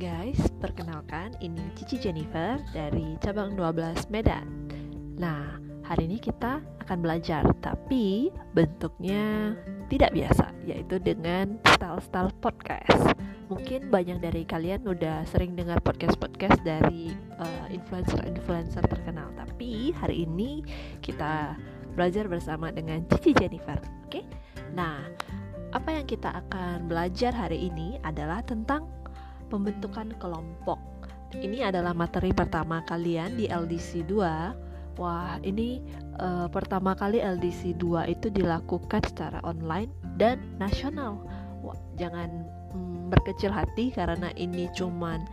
guys, perkenalkan ini Cici Jennifer dari cabang 12 Medan. Nah, hari ini kita akan belajar, tapi bentuknya tidak biasa, yaitu dengan style-style podcast. Mungkin banyak dari kalian udah sering dengar podcast-podcast dari uh, influencer-influencer terkenal, tapi hari ini kita belajar bersama dengan Cici Jennifer. Oke, okay? nah apa yang kita akan belajar hari ini adalah tentang pembentukan kelompok. Ini adalah materi pertama kalian di LDC 2. Wah, ini uh, pertama kali LDC 2 itu dilakukan secara online dan nasional. Wah, jangan mm, berkecil hati karena ini cuman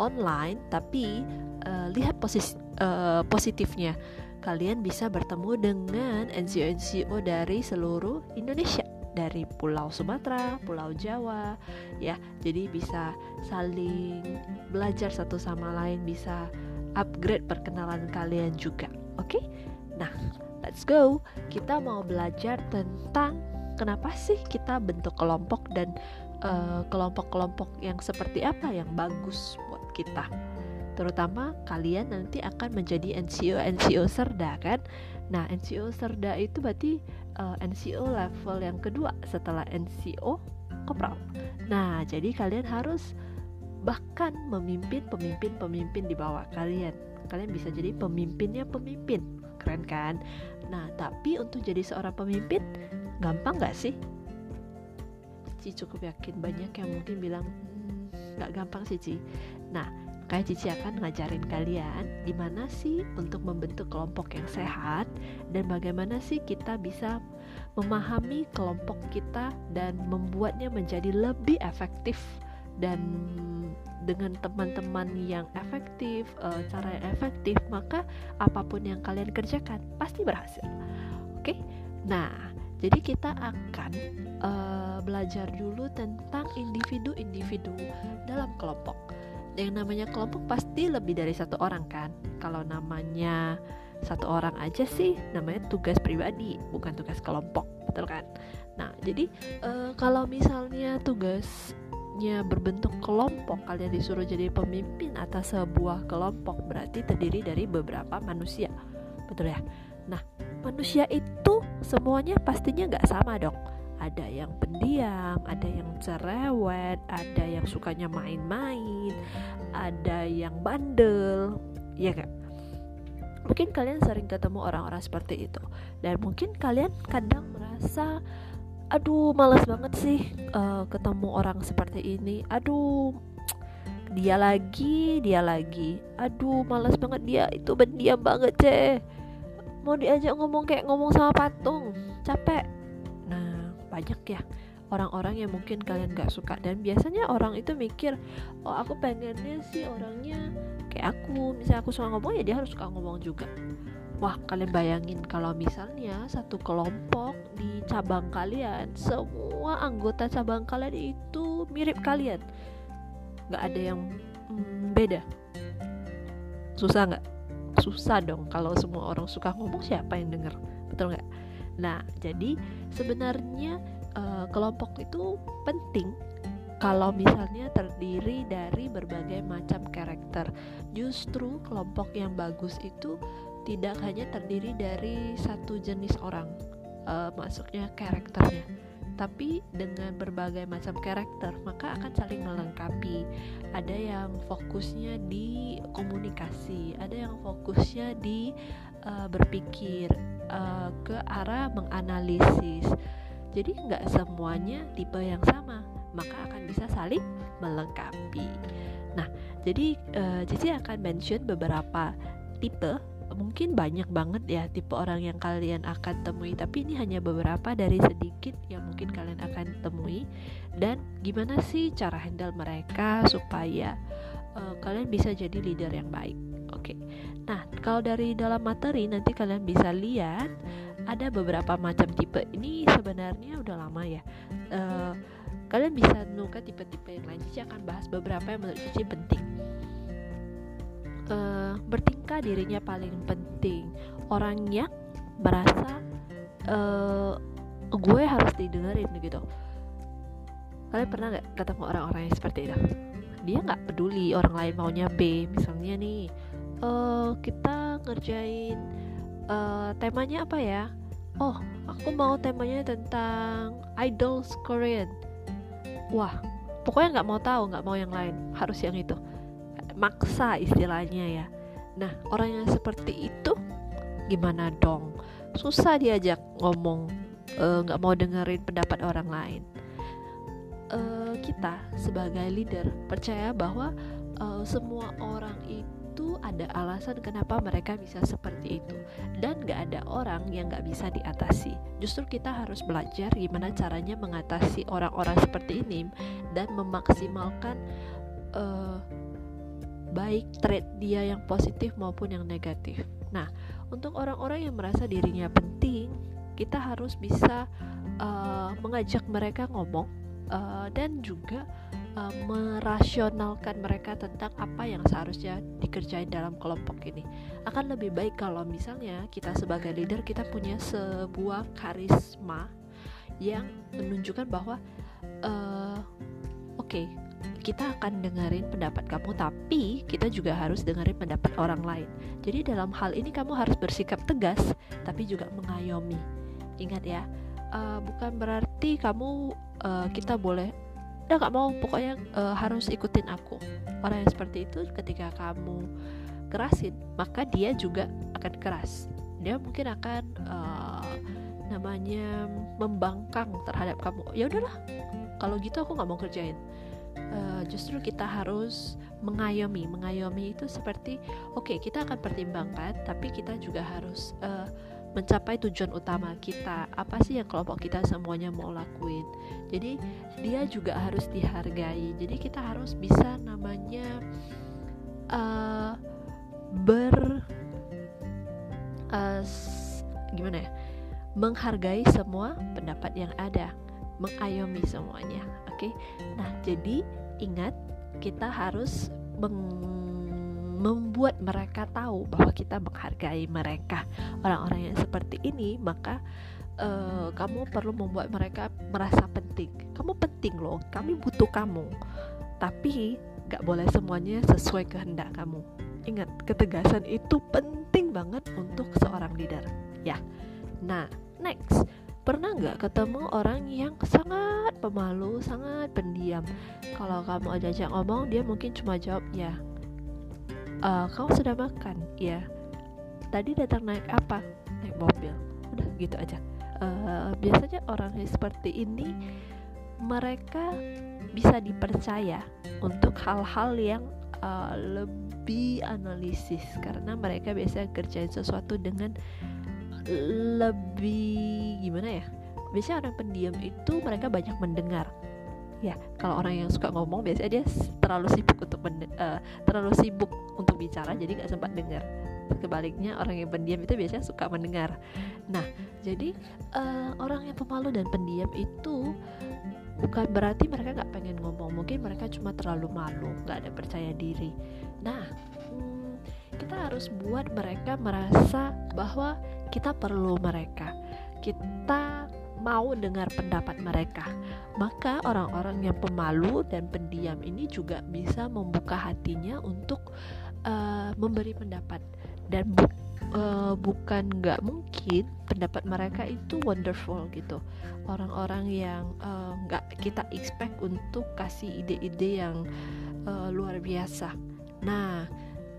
online, tapi uh, lihat posis uh, positifnya. Kalian bisa bertemu dengan NCO-NCO dari seluruh Indonesia dari Pulau Sumatera, Pulau Jawa, ya. Jadi bisa saling belajar satu sama lain, bisa upgrade perkenalan kalian juga. Oke? Okay? Nah, let's go. Kita mau belajar tentang kenapa sih kita bentuk kelompok dan eh, kelompok-kelompok uh, yang seperti apa yang bagus buat kita. Terutama kalian nanti akan menjadi NCO NCO Serda kan. Nah, NCO Serda itu berarti uh, eh, NCO level yang kedua setelah NCO kopral. Nah, jadi kalian harus bahkan memimpin pemimpin-pemimpin di bawah kalian. Kalian bisa jadi pemimpinnya pemimpin, keren kan? Nah, tapi untuk jadi seorang pemimpin gampang gak sih? Cici cukup yakin banyak yang mungkin bilang hmm, nggak hmm, gampang sih Ci. Nah, Makanya Cici akan ngajarin kalian gimana sih untuk membentuk kelompok yang sehat dan bagaimana sih kita bisa memahami kelompok kita dan membuatnya menjadi lebih efektif dan dengan teman-teman yang efektif, uh, cara yang efektif, maka apa pun yang kalian kerjakan pasti berhasil. Oke, nah jadi kita akan uh, belajar dulu tentang individu-individu dalam kelompok. Yang namanya kelompok pasti lebih dari satu orang kan? Kalau namanya satu orang aja sih namanya tugas pribadi bukan tugas kelompok betul kan? Nah jadi e, kalau misalnya tugasnya berbentuk kelompok kalian disuruh jadi pemimpin atas sebuah kelompok berarti terdiri dari beberapa manusia betul ya? Nah manusia itu semuanya pastinya nggak sama dong. Ada yang pendiam, ada yang cerewet, ada yang sukanya main-main, ada yang bandel, ya kan? Mungkin kalian sering ketemu orang-orang seperti itu, dan mungkin kalian kadang merasa, aduh, males banget sih uh, ketemu orang seperti ini. Aduh, dia lagi, dia lagi. Aduh, males banget dia itu pendiam banget, ceh. Mau diajak ngomong kayak ngomong sama patung, capek banyak ya orang-orang yang mungkin kalian gak suka. Dan biasanya orang itu mikir oh aku pengennya sih orangnya kayak aku. Misalnya aku suka ngomong ya dia harus suka ngomong juga. Wah kalian bayangin kalau misalnya satu kelompok di cabang kalian semua anggota cabang kalian itu mirip kalian. Nggak ada yang hmm, beda. Susah nggak? Susah dong kalau semua orang suka ngomong siapa yang denger? Betul nggak? Nah, jadi sebenarnya uh, kelompok itu penting kalau misalnya terdiri dari berbagai macam karakter. Justru kelompok yang bagus itu tidak hanya terdiri dari satu jenis orang, uh, maksudnya karakternya, tapi dengan berbagai macam karakter, maka akan saling melengkapi. Ada yang fokusnya di komunikasi, ada yang fokusnya di uh, berpikir, uh, ke arah menganalisis. Jadi nggak semuanya tipe yang sama, maka akan bisa saling melengkapi. Nah, jadi uh, Cici akan mention beberapa tipe mungkin banyak banget ya tipe orang yang kalian akan temui tapi ini hanya beberapa dari sedikit yang mungkin kalian akan temui dan gimana sih cara handle mereka supaya uh, kalian bisa jadi leader yang baik oke okay. Nah, kalau dari dalam materi nanti kalian bisa lihat ada beberapa macam tipe. Ini sebenarnya udah lama ya. Uh, kalian bisa nuka tipe-tipe yang lain. Cici akan bahas beberapa yang menurut Cici penting. Uh, bertingkah dirinya paling penting. Orangnya merasa uh, gue harus didengerin gitu. Kalian pernah nggak ketemu orang-orang yang seperti itu? dia nggak peduli orang lain maunya B misalnya nih uh, kita ngerjain uh, temanya apa ya? Oh aku mau temanya tentang idols Korean. Wah pokoknya nggak mau tahu nggak mau yang lain. Harus yang itu. Maksa istilahnya ya. Nah orang yang seperti itu gimana dong? Susah diajak ngomong nggak uh, mau dengerin pendapat orang lain. Uh, kita sebagai leader percaya bahwa uh, semua orang itu ada alasan kenapa mereka bisa seperti itu. Dan gak ada orang yang gak bisa diatasi. Justru kita harus belajar gimana caranya mengatasi orang-orang seperti ini dan memaksimalkan uh, baik trait dia yang positif maupun yang negatif. Nah untuk orang-orang yang merasa dirinya penting kita harus bisa uh, mengajak mereka ngomong uh, dan juga uh, merasionalkan mereka tentang apa yang seharusnya dikerjain dalam kelompok ini. Akan lebih baik kalau misalnya kita sebagai leader kita punya sebuah karisma yang menunjukkan bahwa uh, oke okay, kita akan dengerin pendapat kamu tapi kita juga harus dengerin pendapat orang lain. Jadi dalam hal ini kamu harus bersikap tegas tapi juga mengayomi. Ingat ya uh, bukan berarti kamu uh, kita boleh. Udah gak mau pokoknya uh, harus ikutin aku. Orang yang seperti itu ketika kamu kerasin maka dia juga akan keras. Dia mungkin akan uh, namanya membangkang terhadap kamu. Ya udahlah kalau gitu aku nggak mau kerjain. Uh, justru kita harus mengayomi. Mengayomi itu seperti oke okay, kita akan pertimbangkan tapi kita juga harus uh, mencapai tujuan utama kita. Apa sih yang kelompok kita semuanya mau lakuin? Jadi dia juga harus dihargai. Jadi kita harus bisa namanya uh, ber uh, gimana ya? Menghargai semua pendapat yang ada. Mengayomi semuanya. Oke? Okay? nah jadi ingat kita harus meng membuat mereka tahu bahwa kita menghargai mereka. Orang-orang yang seperti ini maka uh, kamu perlu membuat mereka merasa penting. Kamu penting loh kami butuh kamu. Tapi gak boleh semuanya sesuai kehendak kamu. Ingat ketegasan itu penting banget untuk seorang leader. Ya. Nah next. Pernah nggak ketemu orang yang sangat pemalu, sangat pendiam? Kalau kamu ajak ngomong, dia mungkin cuma jawab ya, uh, kau sudah makan? Ya tadi datang naik apa? Naik mobil. Udah gitu aja. Uh, biasanya orang seperti ini mereka bisa dipercaya untuk hal-hal yang uh, lebih analisis. Karena mereka biasa kerjain sesuatu dengan lebih gimana ya? Biasanya orang pendiam itu mereka banyak mendengar ya kalau orang yang suka ngomong biasanya dia terlalu sibuk untuk uh, terlalu sibuk untuk bicara jadi nggak sempat dengar. Kebaliknya orang yang pendiam itu biasanya suka mendengar. Nah jadi uh, orang yang pemalu dan pendiam itu bukan berarti mereka nggak pengen ngomong. Mungkin mereka cuma terlalu malu nggak ada percaya diri. Nah hmm, kita harus buat mereka merasa bahwa kita perlu mereka. Kita mau dengar pendapat mereka. Maka orang-orang yang pemalu dan pendiam ini juga bisa membuka hatinya untuk uh, memberi pendapat dan bu uh, bukan nggak mungkin pendapat mereka itu wonderful gitu. Orang-orang yang eh, nggak uh, kita expect untuk kasih ide-ide yang uh, luar biasa. Nah,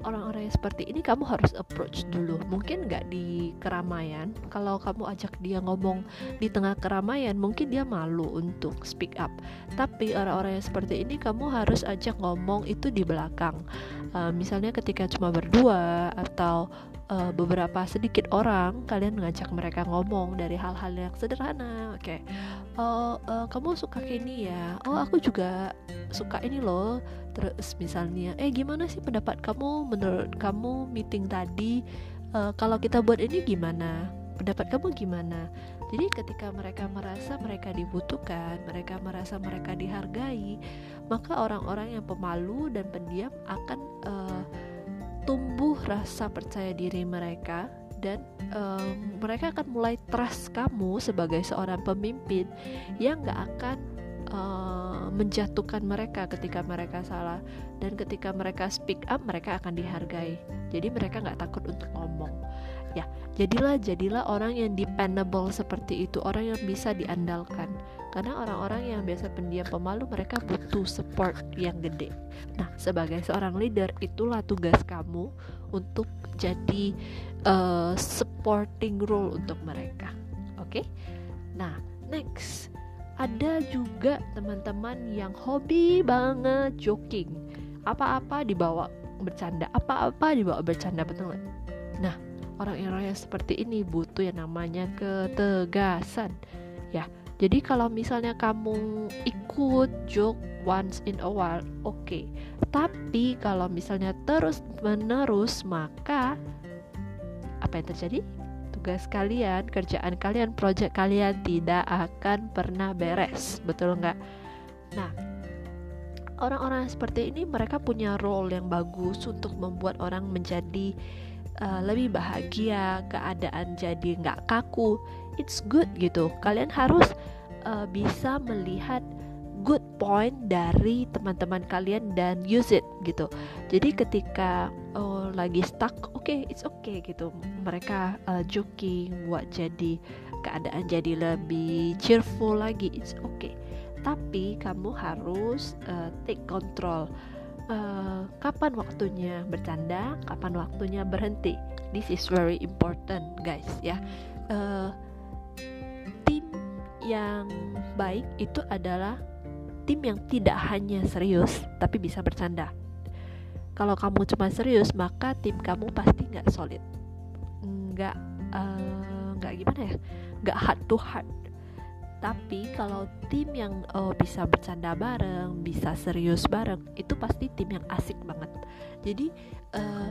orang-orang yang seperti ini kamu harus approach dulu. Mungkin nggak di keramaian. Kalau kamu ajak dia ngomong di tengah keramaian mungkin dia malu untuk speak up. Tapi orang-orang yang seperti ini kamu harus ajak ngomong itu di belakang. Uh, misalnya ketika cuma berdua atau uh, beberapa sedikit orang kalian ngajak mereka ngomong dari hal-hal yang sederhana oke. Okay. oh uh, kamu suka ini ya? Oh aku juga suka ini loh. Terus misalnya eh gimana sih pendapat kamu menurut kamu meeting tadi? Uh, kalau kita buat ini gimana? Pendapat kamu gimana? Jadi ketika mereka merasa mereka dibutuhkan mereka merasa mereka dihargai maka orang-orang yang pemalu dan pendiam akan uh, tumbuh rasa percaya diri mereka dan um, mereka akan mulai trust kamu sebagai seorang pemimpin yang gak akan uh, menjatuhkan mereka ketika mereka salah. Dan ketika mereka speak up mereka akan dihargai. Jadi mereka nggak takut untuk ngomong. Ya jadilah jadilah orang yang dependable seperti itu orang yang bisa diandalkan karena orang-orang yang biasa pendiam pemalu mereka butuh support yang gede. Nah sebagai seorang leader itulah tugas kamu untuk jadi uh, supporting role untuk mereka. Oke? Okay? nah next. Ada juga teman-teman yang hobi banget joking apa-apa dibawa bercanda apa-apa dibawa bercanda betul nggak? Nah orang-orang yang seperti ini butuh yang namanya ketegasan. Ya jadi kalau misalnya kamu ikut joke once in a while oke okay. tapi kalau misalnya terus menerus maka apa yang terjadi tugas kalian kerjaan kalian project kalian tidak akan pernah beres betul nggak nah orang-orang seperti ini mereka punya role yang bagus untuk membuat orang menjadi uh, lebih bahagia, keadaan jadi nggak kaku. It's good gitu. Kalian harus uh, bisa melihat good point dari teman-teman kalian dan use it gitu. Jadi ketika oh, lagi stuck, oke, okay, it's okay gitu. Mereka uh, joking buat jadi keadaan jadi lebih cheerful lagi. It's okay. Tapi kamu harus uh, take control uh, kapan waktunya bercanda, kapan waktunya berhenti. This is very important, guys. Ya, uh, yang baik itu adalah tim yang tidak hanya serius tapi bisa bercanda. Kalau kamu cuma serius, maka tim kamu pasti nggak solid, nggak uh, nggak gimana ya, nggak heart to heart tapi kalau tim yang uh, bisa bercanda bareng, bisa serius bareng, itu pasti tim yang asik banget. Jadi uh,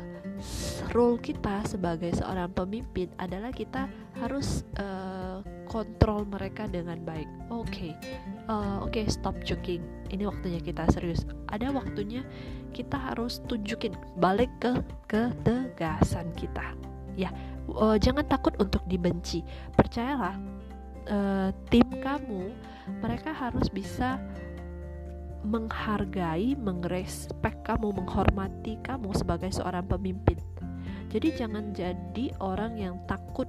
role kita sebagai seorang pemimpin adalah kita harus uh, kontrol mereka dengan baik. Oke, okay. uh, oke okay, stop joking. Ini waktunya kita serius. Ada waktunya kita harus tunjukin balik ke ketegasan kita. Ya, uh, jangan takut untuk dibenci. Percayalah uh, tim kamu mereka harus bisa menghargai, mengrespek kamu, menghormati kamu sebagai seorang pemimpin. Jadi jangan jadi orang yang takut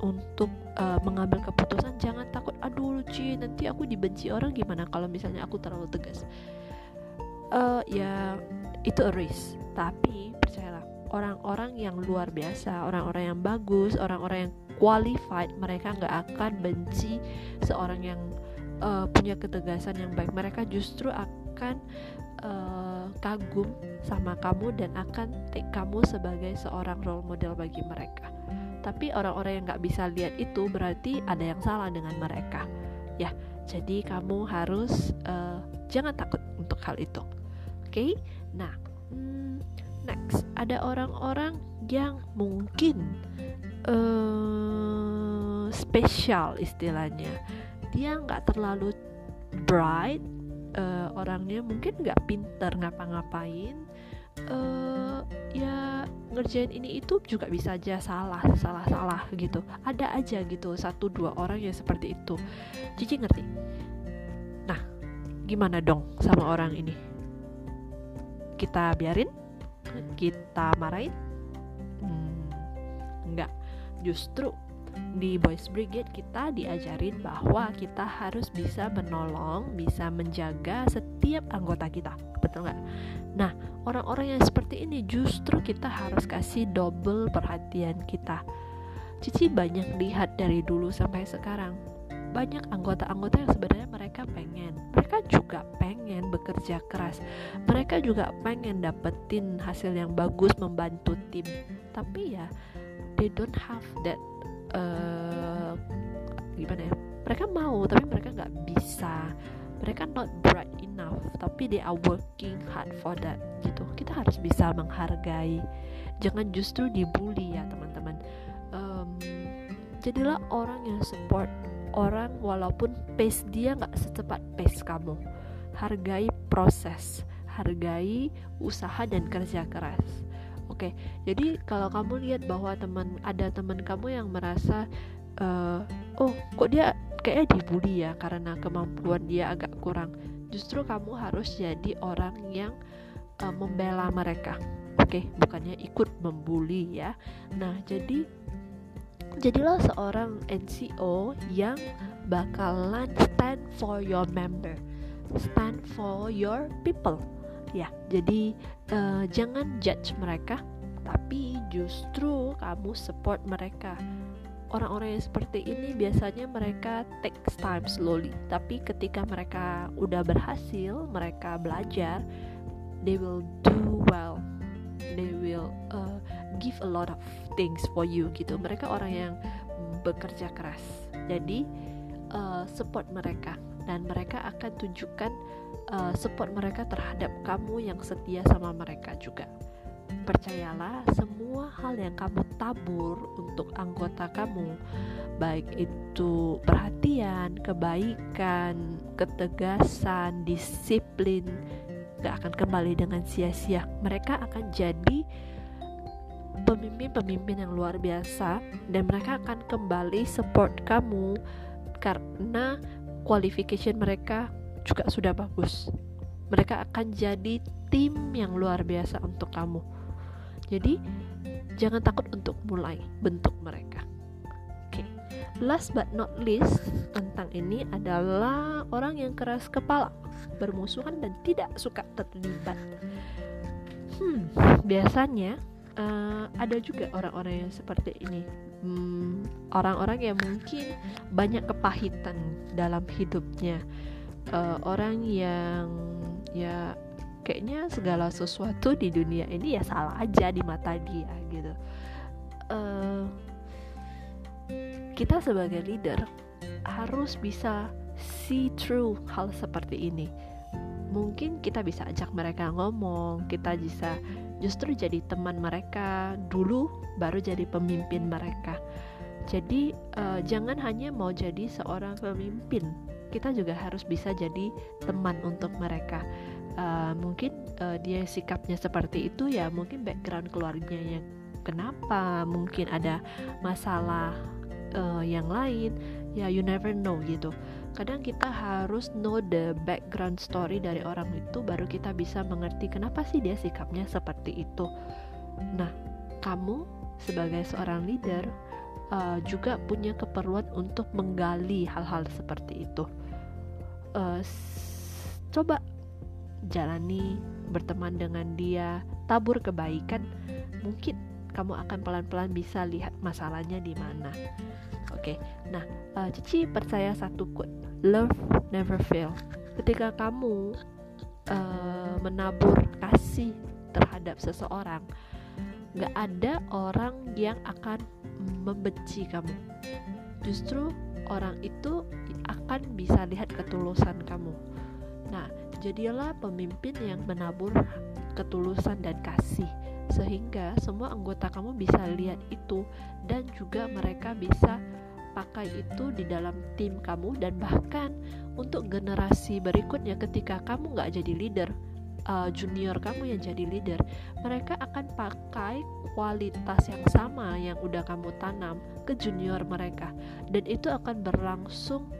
untuk uh, mengambil keputusan. Jangan takut, aduh Ci, nanti aku dibenci orang gimana kalau misalnya aku terlalu tegas. Uh, ya itu a risk. Tapi percayalah, orang-orang yang luar biasa, orang-orang yang bagus, orang-orang yang qualified mereka nggak akan benci seorang yang uh, punya ketegasan yang baik mereka justru akan uh, kagum sama kamu dan akan take kamu sebagai seorang role model bagi mereka tapi orang-orang yang nggak bisa lihat itu berarti ada yang salah dengan mereka. Ya jadi kamu harus uh, jangan takut untuk hal itu. Oke? Okay? nah hmm, next. Ada orang-orang yang mungkin uh, spesial istilahnya. Dia nggak terlalu bright uh, orangnya mungkin nggak pinter ngapa-ngapain. Uh, ya ngerjain ini itu juga bisa aja salah salah salah gitu. Ada aja gitu satu dua orang yang seperti itu. Cici ngerti? Nah gimana dong sama orang ini? Kita biarin? Kita marahin? Hmm, enggak. Justru di Boys Brigade kita diajarin bahwa kita harus bisa menolong, bisa menjaga setiap anggota kita. Betul nggak? Nah, orang-orang yang seperti ini justru kita harus kasih double perhatian kita. Cici banyak lihat dari dulu sampai sekarang. Banyak anggota-anggota yang sebenarnya mereka pengen. Mereka juga pengen bekerja keras. Mereka juga pengen dapetin hasil yang bagus membantu tim. Tapi ya they don't have that uh, gimana ya? Mereka mau tapi mereka nggak bisa. Mereka not bright enough tapi they are working hard for that gitu. Kita harus bisa menghargai. Jangan justru dibully ya teman-teman. Um, jadilah orang yang support orang walaupun pace dia nggak secepat pace kamu. Hargai proses hargai usaha dan kerja keras Oke, jadi kalau kamu lihat bahwa teman ada teman kamu yang merasa uh, oh kok dia kayaknya dibully ya karena kemampuan dia agak kurang. Justru kamu harus jadi orang yang uh, membela mereka. Oke bukannya ikut membuli ya. Nah jadi jadilah seorang NCO yang bakalan stand for your member stand for your people ya jadi uh, jangan judge mereka tapi justru kamu support mereka. Orang-orang yang seperti ini biasanya mereka takes time slowly tapi ketika mereka udah berhasil mereka belajar they will do well. They will uh, give a lot of things for you gitu. Mereka orang yang bekerja keras. Jadi uh, support mereka dan mereka akan tunjukkan uh, support mereka terhadap kamu yang setia sama mereka juga. Percayalah semua hal yang kamu tabur untuk anggota kamu baik itu perhatian, kebaikan, ketegasan, disiplin gak akan kembali dengan sia-sia. Mereka akan jadi pemimpin-pemimpin yang luar biasa dan mereka akan kembali support kamu karena qualification mereka juga sudah bagus mereka akan jadi tim yang luar biasa untuk kamu jadi jangan takut untuk mulai bentuk mereka. Oke, okay. last but not least tentang ini adalah orang yang keras kepala, bermusuhan dan tidak suka terlibat. Hmm, biasanya uh, ada juga orang-orang yang seperti ini. Hmm, orang-orang yang mungkin banyak kepahitan dalam hidupnya, uh, orang yang ya kayaknya segala sesuatu di dunia ini ya salah aja di mata dia gitu. Uh, kita sebagai leader harus bisa see through hal seperti ini. Mungkin kita bisa ajak mereka ngomong kita bisa justru jadi teman mereka dulu baru jadi pemimpin mereka. Jadi uh, jangan hanya mau jadi seorang pemimpin kita juga harus bisa jadi teman untuk mereka. Uh, mungkin uh, dia sikapnya seperti itu ya mungkin background keluarganya kenapa mungkin ada masalah uh, yang lain ya you never know gitu kadang kita harus know the background story dari orang itu baru kita bisa mengerti kenapa sih dia sikapnya seperti itu. Nah kamu sebagai seorang leader uh, juga punya keperluan untuk menggali hal-hal seperti itu. Uh, coba jalani berteman dengan dia tabur kebaikan. Mungkin kamu akan pelan-pelan bisa lihat masalahnya di mana oke. Okay. nah uh, Cici percaya satu quote. Love never fail. Ketika kamu uh, menabur kasih terhadap seseorang gak ada orang yang akan membenci kamu. Justru orang itu akan bisa lihat ketulusan kamu. Nah Jadilah pemimpin yang menabur ketulusan dan kasih, sehingga semua anggota kamu bisa lihat itu, dan juga mereka bisa pakai itu di dalam tim kamu, dan bahkan untuk generasi berikutnya, ketika kamu nggak jadi leader, uh, junior kamu yang jadi leader, mereka akan pakai kualitas yang sama yang udah kamu tanam ke junior mereka, dan itu akan berlangsung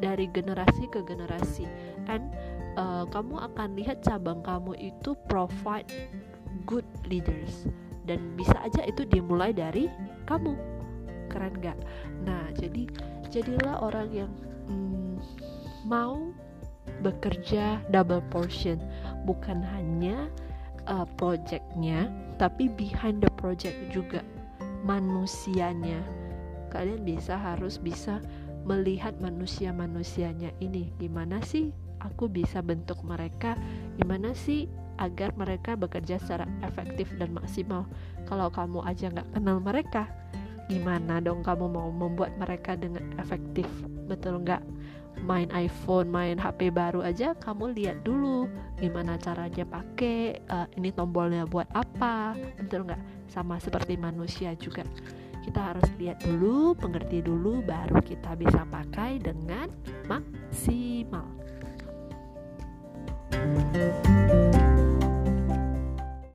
dari generasi ke generasi, and uh, kamu akan lihat cabang kamu itu provide good leaders. Dan bisa aja itu dimulai dari kamu. Keren gak? Nah jadi jadilah orang yang mm, mau bekerja double portion. Bukan hanya uh, projectnya tapi behind the project juga. Manusianya. Kalian bisa harus bisa melihat manusia-manusianya ini. Gimana sih aku bisa bentuk mereka? Gimana sih agar mereka bekerja secara efektif dan maksimal. Kalau kamu aja nggak kenal mereka, gimana dong kamu mau membuat mereka dengan efektif? Betul nggak? Main iPhone, main HP baru aja, kamu lihat dulu gimana caranya pakai, uh, ini tombolnya buat apa, betul nggak? Sama seperti manusia juga. Kita harus lihat dulu, mengerti dulu, baru kita bisa pakai dengan maksimal. thank you